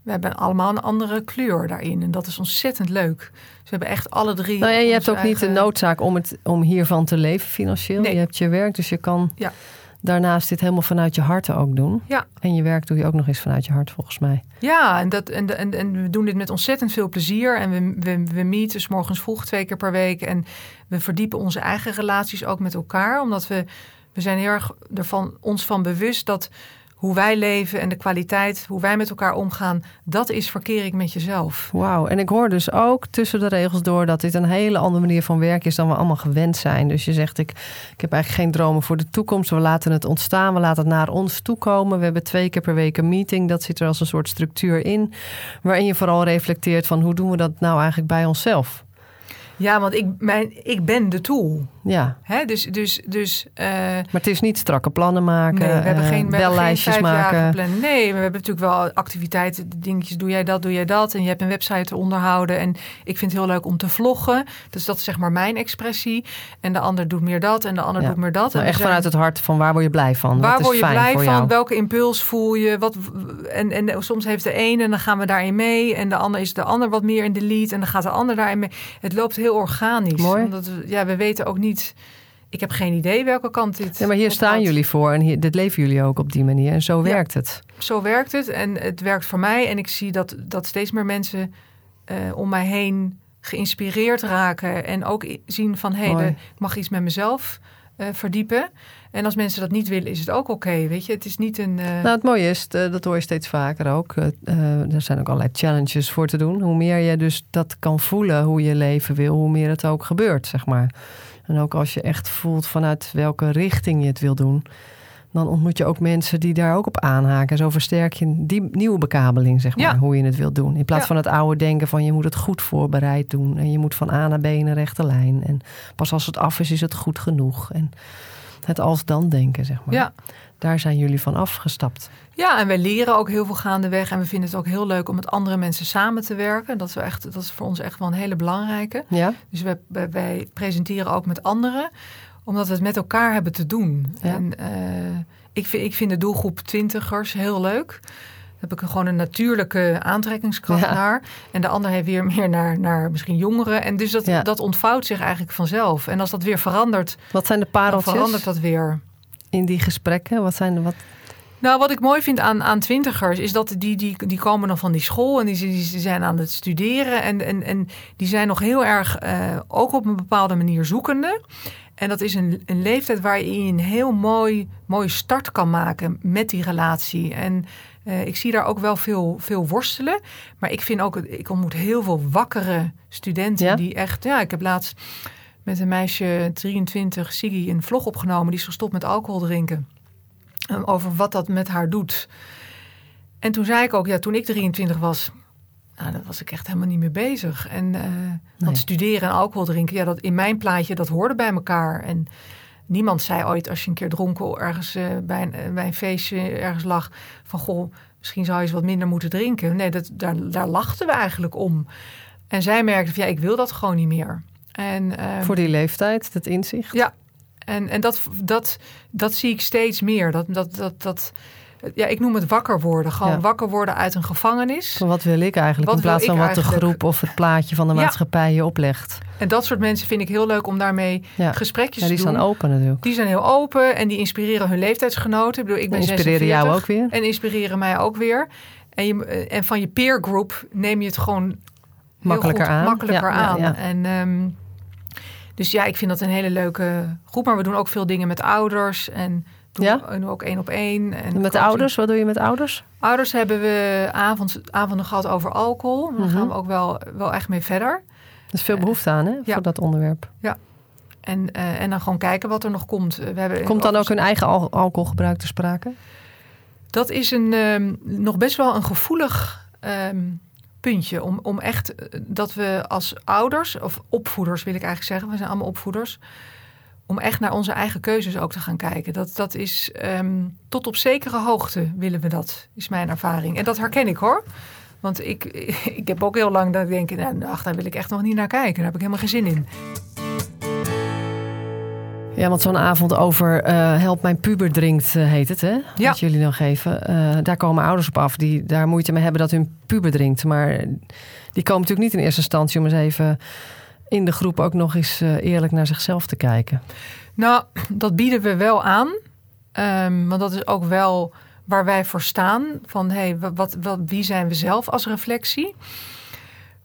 we hebben allemaal een andere kleur daarin. En dat is ontzettend leuk. Dus we hebben echt alle drie. Nou ja, je hebt ook niet de noodzaak om, het, om hiervan te leven financieel. Nee. Je hebt je werk, dus je kan Ja. daarnaast dit helemaal vanuit je hart ook doen. Ja. En je werk doe je ook nog eens vanuit je hart, volgens mij. Ja, en, dat, en, en, en we doen dit met ontzettend veel plezier. En we, we, we meeten 's morgens vroeg twee keer per week. En we verdiepen onze eigen relaties ook met elkaar. Omdat we, we zijn heel erg ervan, ons van bewust dat hoe wij leven en de kwaliteit, hoe wij met elkaar omgaan, dat is verkering met jezelf. Wauw. En ik hoor dus ook tussen de regels door dat dit een hele andere manier van werken is dan we allemaal gewend zijn. Dus je zegt, ik, ik heb eigenlijk geen dromen voor de toekomst. We laten het ontstaan, we laten het naar ons toekomen. We hebben twee keer per week een meeting. Dat zit er als een soort structuur in. Waarin je vooral reflecteert van hoe doen we dat nou eigenlijk bij onszelf? Ja, want ik, mijn, ik ben de tool. Ja, Hè? Dus, dus, dus uh, maar het is niet strakke plannen maken, nee, we hebben eh, geen, we hebben geen bellijstjes maken. plan. Nee, we hebben natuurlijk wel activiteiten, dingetjes. Doe jij dat, doe jij dat. En je hebt een website te onderhouden. En ik vind het heel leuk om te vloggen. Dus dat is zeg maar mijn expressie. En de ander doet meer dat en de ander Ja. doet meer dat. Nou, en echt zijn- vanuit het hart van waar word je blij van? Waar word je fijn blij van? jou? Welke impuls voel je? Wat, en, en soms heeft de ene en dan gaan we daarin mee. En de ander is de ander wat meer in de lead. En dan gaat de ander daarin mee. Het loopt heel organisch. Mooi. Omdat we, ja, we weten ook niet... Ik heb geen idee welke kant dit Ja, maar hier staan gaat. jullie voor en hier, dit leven jullie ook op die manier. En zo Ja. werkt het. Zo werkt het. En het werkt voor mij. En ik zie dat, dat steeds meer mensen eh, om mij heen geïnspireerd raken. En ook zien van, hé, hey, ik mag iets met mezelf eh, verdiepen. En als mensen dat niet willen, is het ook oké. weet je, het is niet een... eh, Nou, het mooie is, eh, dat hoor je steeds vaker ook. er zijn ook allerlei challenges voor te doen. Hoe meer je dus dat kan voelen, hoe je leven wil, hoe meer het ook gebeurt, zeg maar. En ook als je echt voelt vanuit welke richting je het wil doen, dan ontmoet je ook mensen die daar ook op aanhaken. Zo versterk je die nieuwe bekabeling, zeg maar, Ja. hoe je het wil doen. In plaats Ja. van het oude denken van je moet het goed voorbereid doen. En je moet van A naar B in een rechte lijn. En pas als het af is, is het goed genoeg. En het als dan denken, zeg maar. ja. daar zijn jullie van afgestapt. Ja, en wij leren ook heel veel gaandeweg. En we vinden het ook heel leuk om met andere mensen samen te werken. Dat is, echt, dat is voor ons echt wel een hele belangrijke. Ja? Dus wij, wij, wij presenteren ook met anderen, omdat we het met elkaar hebben te doen. Ja. En uh, ik, vind, ik vind de doelgroep twintigers heel leuk. Daar heb ik gewoon een natuurlijke aantrekkingskracht Ja. naar. En de ander heeft weer meer naar, naar misschien jongeren. En dus dat, Ja. dat ontvouwt zich eigenlijk vanzelf. En als dat weer verandert, Wat zijn de pareltjes verandert dat weer. in die gesprekken? Wat zijn de wat? Nou, wat ik mooi vind aan, aan twintigers is dat die, die, die komen dan van die school en die, die zijn aan het studeren. En, en, en die zijn nog heel erg eh, ook op een bepaalde manier zoekende. En dat is een, een leeftijd waarin je een heel mooi, mooie start kan maken met die relatie. En eh, ik zie daar ook wel veel, veel worstelen. Maar ik vind ook, ik ontmoet heel veel wakkere studenten Ja? die echt. Ja, ik heb laatst met een meisje 23, Siggy, een vlog opgenomen. Die is gestopt met alcohol drinken. Um, over wat dat met haar doet. En toen zei ik ook, ja, toen ik 23 was, nou, daar was ik echt helemaal niet mee bezig. En eh want studeren en alcohol drinken, ja, dat in mijn plaatje, dat hoorde bij elkaar. En niemand zei ooit, als je een keer dronken ergens eh, bij, een, eh, bij een feestje ergens lag, van goh, misschien zou je eens wat minder moeten drinken. Nee, dat, daar, daar lachten we eigenlijk om. En zij merkte van, ja, ik wil dat gewoon niet meer. En, ehm, Voor die leeftijd, dat inzicht? Ja, en, en dat, dat, dat zie ik steeds meer. Dat, dat, dat, dat, ja, ik noem het wakker worden. Gewoon Ja. wakker worden uit een gevangenis. Van wat wil ik eigenlijk? Wat in plaats van wat de groep of het plaatje van de Ja. maatschappij je oplegt. En dat soort mensen vind ik heel leuk om daarmee Ja, gesprekjes die te doen. staan open natuurlijk. Die zijn heel open en die inspireren hun leeftijdsgenoten. Ik bedoel, ik ben Inspireren jou 46 ook weer? En inspireren mij ook weer. En, je, en van je peer group neem je het gewoon Makkelijker goed aan. Makkelijker aan. ja. En, ehm, dus ja, ik vind dat een hele leuke groep. Maar we doen ook veel dingen met ouders. En Ja? doen ook één op één. En En met coaching. ouders, wat doe je met ouders? Ouders hebben we avonds, avonden gehad over alcohol. Daar Mhm. gaan we ook wel, wel echt mee verder. Er is veel behoefte aan, hè, ja. voor dat onderwerp. En, eh, en dan gewoon kijken wat er nog komt. We hebben Komt dan ook hun eigen al- alcoholgebruik te sprake? Dat is een, ehm, nog best wel een gevoelig ehm, puntje. Om, om echt eh, dat we als ouders, of opvoeders wil ik eigenlijk zeggen, we zijn allemaal opvoeders. Om echt naar onze eigen keuzes ook te gaan kijken. Dat, dat is ehm, tot op zekere hoogte willen we dat, is mijn ervaring. En dat herken ik hoor. Want ik, ik heb ook heel lang dat ik denk, nou, ach, daar wil ik echt nog niet naar kijken. Daar heb ik helemaal geen zin in. Ja, want zo'n avond over eh, Help Mijn Puber Drinkt eh, heet het, hè? Ja. Wat jullie dan geven. Eh, daar komen ouders op af die daar moeite mee hebben dat hun puber drinkt. Maar die komen natuurlijk niet in eerste instantie om eens even in de groep ook nog eens eh, eerlijk naar zichzelf te kijken. Nou, dat bieden we wel aan. Ehm, want dat is ook wel waar wij voor staan. Van hey, wa- wat, wat, wie zijn we zelf als reflectie?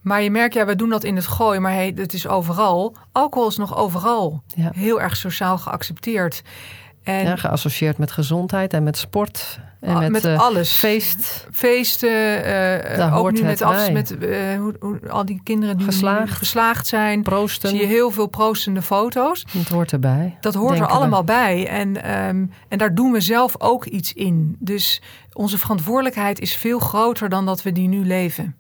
Maar je merkt, ja, we doen dat in het gooi, maar hey, het is overal. Alcohol is nog overal Ja. heel erg sociaal geaccepteerd. En Ja, geassocieerd met gezondheid en met sport en ah, met, met eh, alles. feest. feesten, Daar ook nu met, af, bij. met hoe, hoe, al die kinderen die nu Geslaagd. geslaagd zijn. Proosten. Zie je heel veel proostende foto's. Het hoort erbij. Dat hoort er we. allemaal bij. En, ehm, en daar doen we zelf ook iets in. Dus onze verantwoordelijkheid is veel groter dan dat we die nu leven.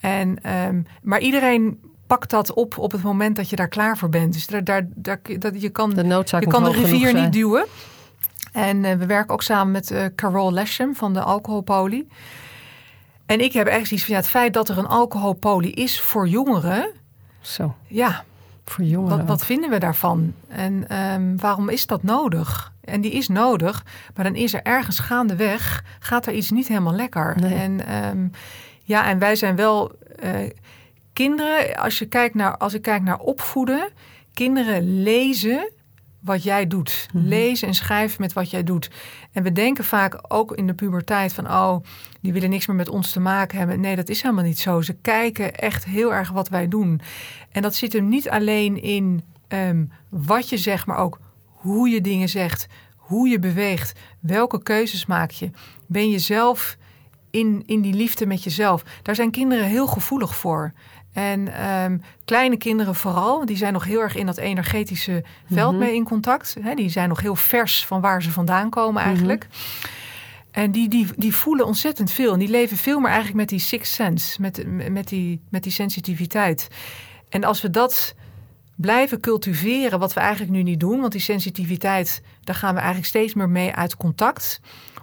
En, ehm, maar iedereen pakt dat op op het moment dat je daar klaar voor bent. Dus daar, daar, daar, dat, je kan, je kan de rivier niet duwen. En eh, we werken ook samen met eh, Carol Leshem van de Alcoholpolie. En ik heb echt zoiets van ja, het feit dat er een alcoholpolie is voor jongeren. Zo, Ja, voor jongeren. wat, wat vinden we daarvan? En ehm, waarom is dat nodig? En die is nodig, maar dan is er ergens gaandeweg, gaat er iets niet helemaal lekker. Nee. En ehm, ja, en wij zijn wel eh, kinderen, als, je kijkt naar, als ik kijk naar opvoeden, kinderen lezen wat jij doet. Mhm. Lezen en schrijven met wat jij doet. En we denken vaak ook in de puberteit van, oh, die willen niks meer met ons te maken hebben. Nee, dat is helemaal niet zo. Ze kijken echt heel erg wat wij doen. En dat zit hem niet alleen in ehm, wat je zegt, maar ook hoe je dingen zegt, hoe je beweegt, welke keuzes maak je. Ben je zelf in, in die liefde met jezelf? Daar zijn kinderen heel gevoelig voor. En ehm, kleine kinderen vooral, die zijn nog heel erg in dat energetische veld Mhm. mee in contact. Die zijn nog heel vers van waar ze vandaan komen eigenlijk. En die, die, die voelen ontzettend veel. En die leven veel meer eigenlijk met die sixth sense, met, met, die, met die sensitiviteit. En als we dat blijven cultiveren wat we eigenlijk nu niet doen. Want die sensitiviteit, daar gaan we eigenlijk steeds meer mee uit contact.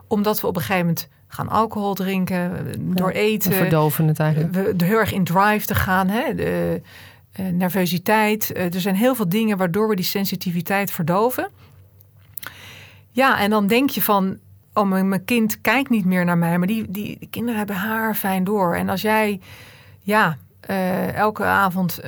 Omdat we op een gegeven moment gaan alcohol drinken, door eten. We verdoven het eigenlijk. We, heel erg in drive te gaan. Hè? De, uh, nervositeit. Uh, er zijn heel veel dingen waardoor we die sensitiviteit verdoven. Ja, en dan denk je van, oh, mijn, kind kijkt niet meer naar mij, maar die, die, die kinderen hebben haar fijn door. En als jij, ja, uh, elke avond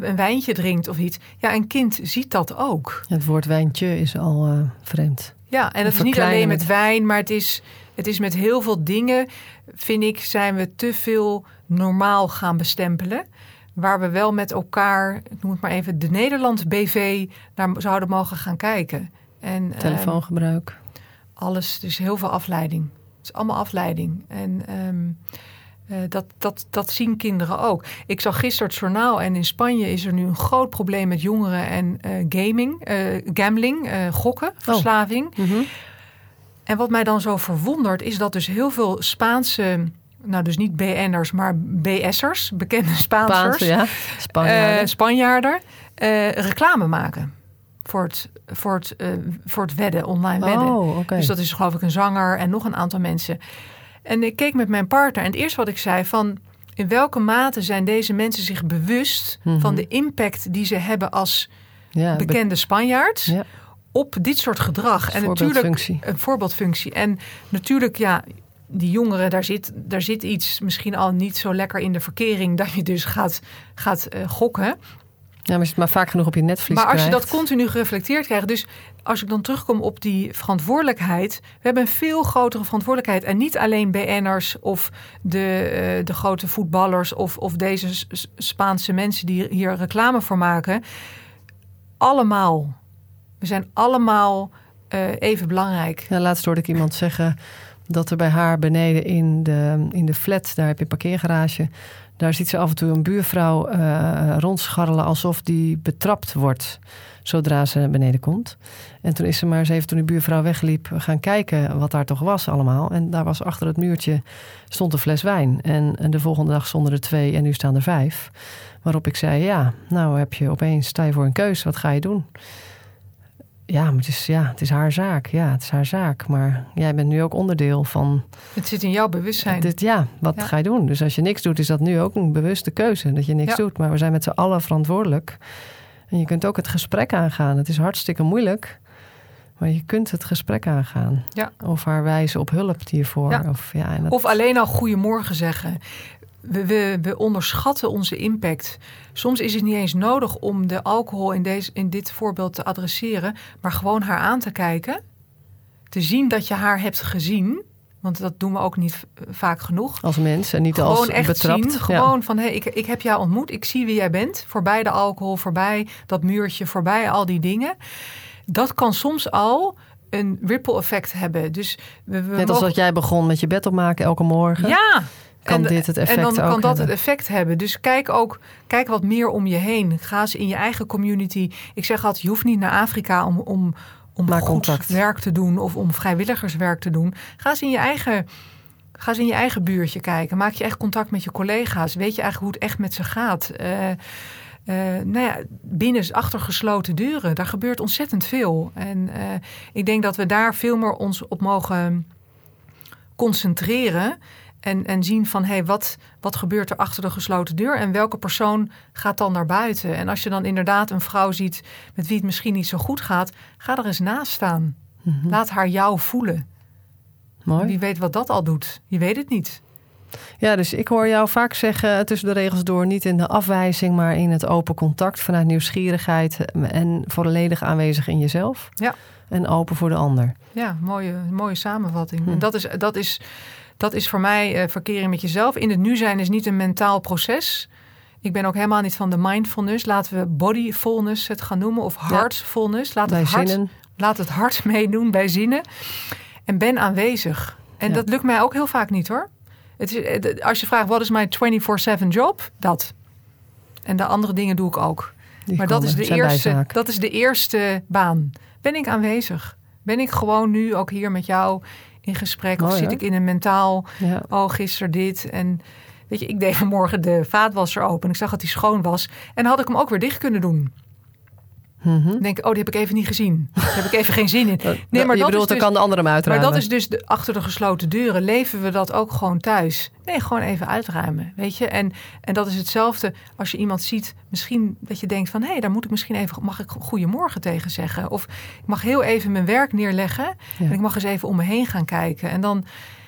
een wijntje drinkt of iets. Ja, een kind ziet dat ook. het woord wijntje is al vreemd. Ja, en dat is niet alleen met wijn, maar het is, het is met heel veel dingen, vind ik, zijn we te veel normaal gaan bestempelen. Waar we wel met elkaar, ik noem het maar even, de Nederland BV naar zouden mogen gaan kijken. En, Telefoongebruik. alles, dus heel veel afleiding. Het is allemaal afleiding. En um, uh, dat, dat, dat zien kinderen ook. Ik zag gisteren het journaal en in Spanje is er nu een groot probleem met jongeren en uh, gaming, uh, gambling, gokken, oh. verslaving. Oh. Mm -hmm. En wat mij dan zo verwondert is dat dus heel veel Spaanse, nou dus niet BN'ers, maar BS'ers, bekende Spaansers, Spaanse, ja. Spanjaarden, Spanjaarden reclame maken voor het, voor het, voor het wedden, online wedden. Oh, okay. Dus dat is geloof ik een zanger en nog een aantal mensen. En ik keek met mijn partner en het eerste wat ik zei van... in welke mate zijn deze mensen zich bewust Mhm. van de impact die ze hebben als ja, be- bekende Spanjaard ja. Op dit soort gedrag? En natuurlijk een voorbeeldfunctie. En natuurlijk, ja, die jongeren, daar zit, daar zit iets misschien al niet zo lekker in de verkering dat je dus gaat, gaat eh, gokken. Ja, maar als je het maar vaak genoeg op je netvlies Maar als je krijgt. dat continu gereflecteerd krijgt, dus als ik dan terugkom op die verantwoordelijkheid, we hebben een veel grotere verantwoordelijkheid. En niet alleen BN'ers of de, eh, de grote voetballers of, of deze Spaanse mensen die hier reclame voor maken. Allemaal. We zijn allemaal eh, even belangrijk. Laatst hoorde ik iemand zeggen dat er bij haar beneden in de, in de flat, daar heb je een parkeergarage, daar ziet ze af en toe een buurvrouw eh, rondscharrelen alsof die betrapt wordt zodra ze beneden komt. En toen is ze maar eens even, toen die buurvrouw wegliep, gaan kijken wat daar toch was allemaal. En daar was achter het muurtje stond een fles wijn. En, en de volgende dag stonden er twee en nu staan er vijf. Waarop ik zei, ja, nou heb je opeens, sta je voor een keus, wat ga je doen? Ja, maar het is, ja, het is haar zaak. Ja, het is haar zaak. Maar jij bent nu ook onderdeel van Het zit in jouw bewustzijn. dit. Ja, wat Ja. ga je doen? Dus als je niks doet, is dat nu ook een bewuste keuze. Dat je niks Ja. doet. Maar we zijn met z'n allen verantwoordelijk. En je kunt ook het gesprek aangaan. Het is hartstikke moeilijk. Maar je kunt het gesprek aangaan. Ja. Of haar wijzen op hulp hiervoor. Ja. Of, ja, en dat- Of alleen al goedemorgen zeggen. We, we, we onderschatten onze impact. Soms is het niet eens nodig om de alcohol in, deze, in dit voorbeeld te adresseren, maar gewoon haar aan te kijken. Te zien dat je haar hebt gezien. Want dat doen we ook niet vaak genoeg. als mens en niet Gewoon als echt betrapt. zien. Ja. Gewoon van, hé, ik, ik heb jou ontmoet. Ik zie wie jij bent. Voorbij de alcohol, voorbij dat muurtje, voorbij al die dingen. Dat kan soms al een ripple effect hebben. Dus we, we Net als mogen- dat jij begon met je bed opmaken elke morgen. ja, Kan en, dit het effect En dan kan dat hebben. het effect hebben. Dus kijk ook, kijk wat meer om je heen. Ga eens in je eigen community. Ik zeg altijd, je hoeft niet naar Afrika om, om, om Maak goed contact. werk te doen of om vrijwilligerswerk te doen. Ga eens in je eigen. Ga eens in je eigen buurtje kijken. Maak je echt contact met je collega's. Weet je eigenlijk hoe het echt met ze gaat. Eh, eh, nou ja, binnen achter gesloten deuren. Daar gebeurt ontzettend veel. En eh, ik denk dat we daar veel meer ons op mogen concentreren. En, en zien van, hé, hey, wat, wat gebeurt er achter de gesloten deur? En welke persoon gaat dan naar buiten? En als je dan inderdaad een vrouw ziet met wie het misschien niet zo goed gaat... ga er eens naast staan. Mhm. Laat haar jou voelen. Mooi. Wie weet wat dat al doet. Je weet het niet. Ja, dus ik hoor jou vaak zeggen tussen de regels door, niet in de afwijzing, maar in het open contact vanuit nieuwsgierigheid en volledig aanwezig in jezelf. Ja. En open voor de ander. Ja, mooie, mooie samenvatting. Hm. En dat is, dat, is, dat is voor mij eh, verkering met jezelf. In het nu zijn is niet een mentaal proces. Ik ben ook helemaal niet van de mindfulness. Laten we bodyfulness het gaan noemen. Of heartfulness. Laat Bij het, hart, zinnen. laat het hart meedoen bij zinnen. En ben aanwezig. En Ja. dat lukt mij ook heel vaak niet hoor. Het is, eh, als je vraagt, wat is mijn 24-7 job? Dat. En de andere dingen doe ik ook. Die Maar dat is, de eerste, bijzaak. dat is de eerste baan. Ben ik aanwezig? Ben ik gewoon nu ook hier met jou in gesprek? of zit hè? ik in een mentaal, Ja. oh gisteren dit. En weet je, ik deed vanmorgen de vaatwasser open. Ik zag dat hij schoon was. En had ik hem ook weer dicht kunnen doen. Mhm. Dan denk oh, die heb ik even niet gezien. Daar heb ik even geen zin in. Nee, maar je dat bedoelt, dan dus, kan de andere hem uitruimen. Maar dat is dus de, achter de gesloten deuren. Leven we dat ook gewoon thuis? Nee, gewoon even uitruimen, weet je. En, en dat is hetzelfde als je iemand ziet, misschien dat je denkt van... hé, hey, daar moet ik misschien even, mag ik goedemorgen tegen zeggen? Of ik mag heel even mijn werk neerleggen... en ik mag eens even om me heen gaan kijken. En dan...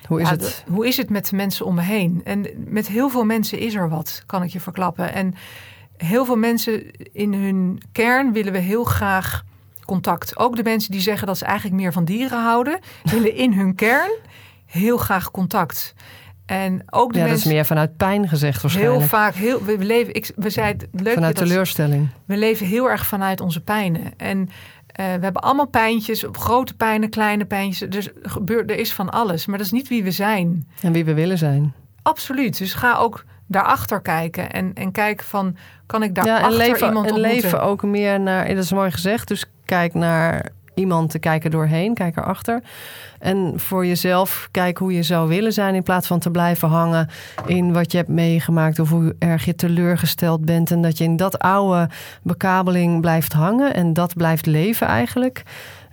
Hoe is, het? hoe is het met de mensen om me heen? En met heel veel mensen is er wat, kan ik je verklappen. En heel veel mensen in hun kern willen we heel graag contact. Ook de mensen die zeggen dat ze eigenlijk meer van dieren houden, willen in hun kern heel graag contact. En ook de ja, mensen, dat is meer vanuit pijn gezegd waarschijnlijk. Heel vaak, heel, we, leven, ik, we zeiden leuk vanuit teleurstelling. We leven heel erg vanuit onze pijnen. En uh, we hebben allemaal pijntjes, grote pijnen, kleine pijntjes. Dus gebeurt, er is van alles. Maar dat is niet wie we zijn. En wie we willen zijn. Absoluut. Dus ga ook daarachter kijken en, en kijken van kan ik daar ja, en leven, iemand en leven ook meer naar, dat is mooi gezegd, dus kijk naar iemand te kijken doorheen, kijk erachter. En voor jezelf kijk hoe je zou willen zijn in plaats van te blijven hangen in wat je hebt meegemaakt of hoe erg je teleurgesteld bent en dat je in dat oude bekabeling blijft hangen en dat blijft leven eigenlijk.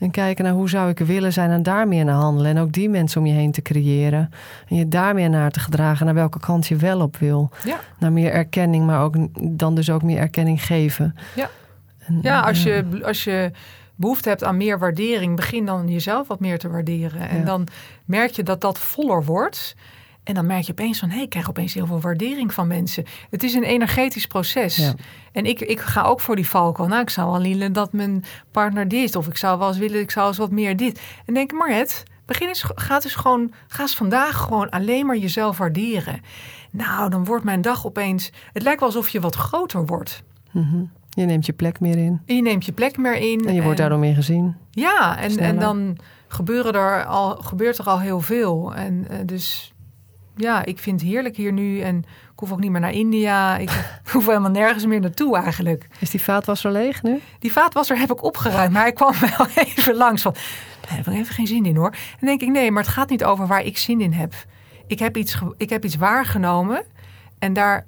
En kijken naar hoe zou ik willen zijn en daar meer naar handelen. En ook die mensen om je heen te creëren. En je daar meer naar te gedragen, naar welke kant je wel op wil. Ja. Naar meer erkenning, maar ook dan dus ook meer erkenning geven. Ja, ja als, Je, als je behoefte hebt aan meer waardering, begin dan jezelf wat meer te waarderen. En dan merk je dat dat voller wordt. En dan merk je opeens van, hé, hey, ik krijg opeens heel veel waardering van mensen. Het is een energetisch proces. En ik, ik ga ook voor die valko. Nou, ik zou wel willen dat mijn partner dit. Of ik zou wel eens willen, ik zou eens wat meer dit. En denk, maar het, begin eens, ga eens gewoon, ga eens vandaag gewoon alleen maar jezelf waarderen. Nou, dan wordt mijn dag opeens, het lijkt wel alsof je wat groter wordt. Mm Je neemt je plek meer in. Je neemt je plek meer in. En je wordt daardoor meer gezien. Ja, en, en dan gebeuren er al, gebeurt er al heel veel. En uh, dus ja, ik vind het heerlijk hier nu. En ik hoef ook niet meer naar India. Ik hoef helemaal nergens meer naartoe eigenlijk. Is die vaatwasser leeg nu? Die vaatwasser heb ik opgeruimd. Maar ik kwam wel even langs van... Daar heb ik even geen zin in hoor. En denk ik, nee, maar het gaat niet over waar ik zin in heb. Ik heb iets, ik heb iets waargenomen. En daar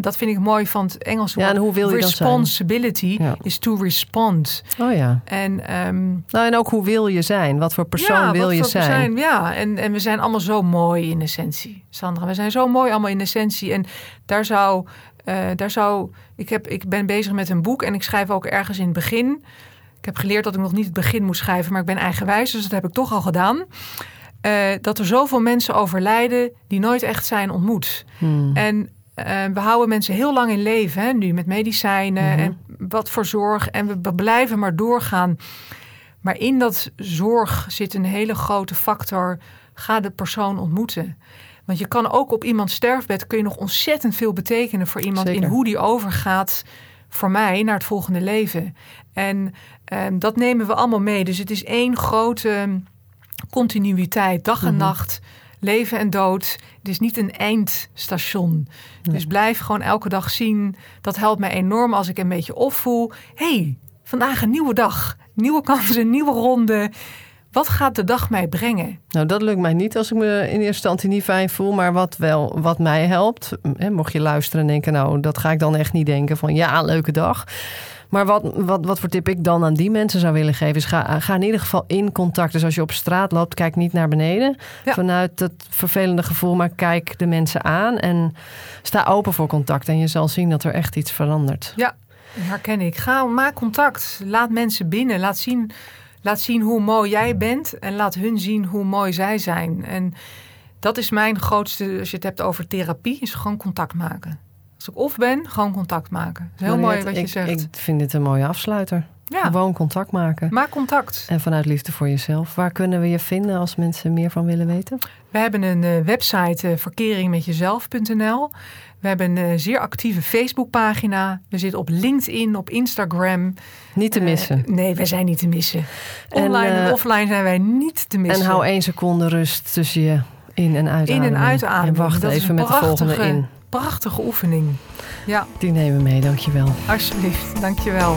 dat vind ik mooi van het Engelse ja, en hoe wil je Responsibility is to respond. Oh ja. En, um, nou, en ook hoe wil je zijn? Wat voor persoon wil je zijn? zijn? Ja, en, en we zijn allemaal zo mooi in essentie. Sandra, we zijn zo mooi allemaal in essentie. En daar zou, uh, daar zou ik, heb, ik ben bezig met een boek en ik schrijf ook ergens in het begin. Ik heb geleerd dat ik nog niet het begin moest schrijven, maar ik ben eigenwijs, dus dat heb ik toch al gedaan. Uh, dat er zoveel mensen overlijden die nooit echt zijn ontmoet. Hmm. En uh, we houden mensen heel lang in leven, hè, nu met medicijnen mhm. en wat voor zorg. En we blijven maar doorgaan. Maar in dat zorg zit een hele grote factor. Ga de persoon ontmoeten. Want je kan ook op iemands sterfbed kun je nog ontzettend veel betekenen voor iemand in hoe die overgaat voor mij naar het volgende leven. En uh, dat nemen we allemaal mee. Dus het is één grote continuïteit, dag en mhm. nacht leven en dood. Het is niet een eindstation. Dus blijf gewoon elke dag zien. Dat helpt mij enorm als ik een beetje opvoel. hey, vandaag een nieuwe dag. Nieuwe kansen, nieuwe ronde. Wat gaat de dag mij brengen? Nou, dat lukt mij niet als ik me in eerste instantie niet fijn voel. Maar wat wel, wat mij helpt, hè, mocht je luisteren en denken, nou, dat ga ik dan echt niet denken van ja, leuke dag. Maar wat, wat, wat voor tip ik dan aan die mensen zou willen geven, is ga, ga in ieder geval in contact. Dus als je op straat loopt, kijk niet naar beneden vanuit het vervelende gevoel, maar kijk de mensen aan en sta open voor contact. En je zal zien dat er echt iets verandert. Ja, herken ik. Ga, maak contact. Laat mensen binnen. Laat zien, laat zien hoe mooi jij bent en laat hun zien hoe mooi zij zijn. En dat is mijn grootste, als je het hebt over therapie, is gewoon contact maken. Als ik of ben, gewoon contact maken. heel mooi wat je zegt. Ik vind dit een mooie afsluiter. Ja. Gewoon contact maken. Maak contact. En vanuit liefde voor jezelf. Waar kunnen we je vinden als mensen meer van willen weten? We hebben een uh, website uh, verkeringmetjezelf.nl. We hebben een uh, zeer actieve Facebookpagina. We zitten op LinkedIn, op Instagram. Niet te missen. nee, wij zijn niet te missen. Online en, en offline zijn wij niet te missen. En hou één seconde rust tussen je in- en uitademen. In- en uitademen. En wacht even met de volgende in prachtige oefening. Ja. Die nemen we mee, dankjewel. Alsjeblieft, dankjewel.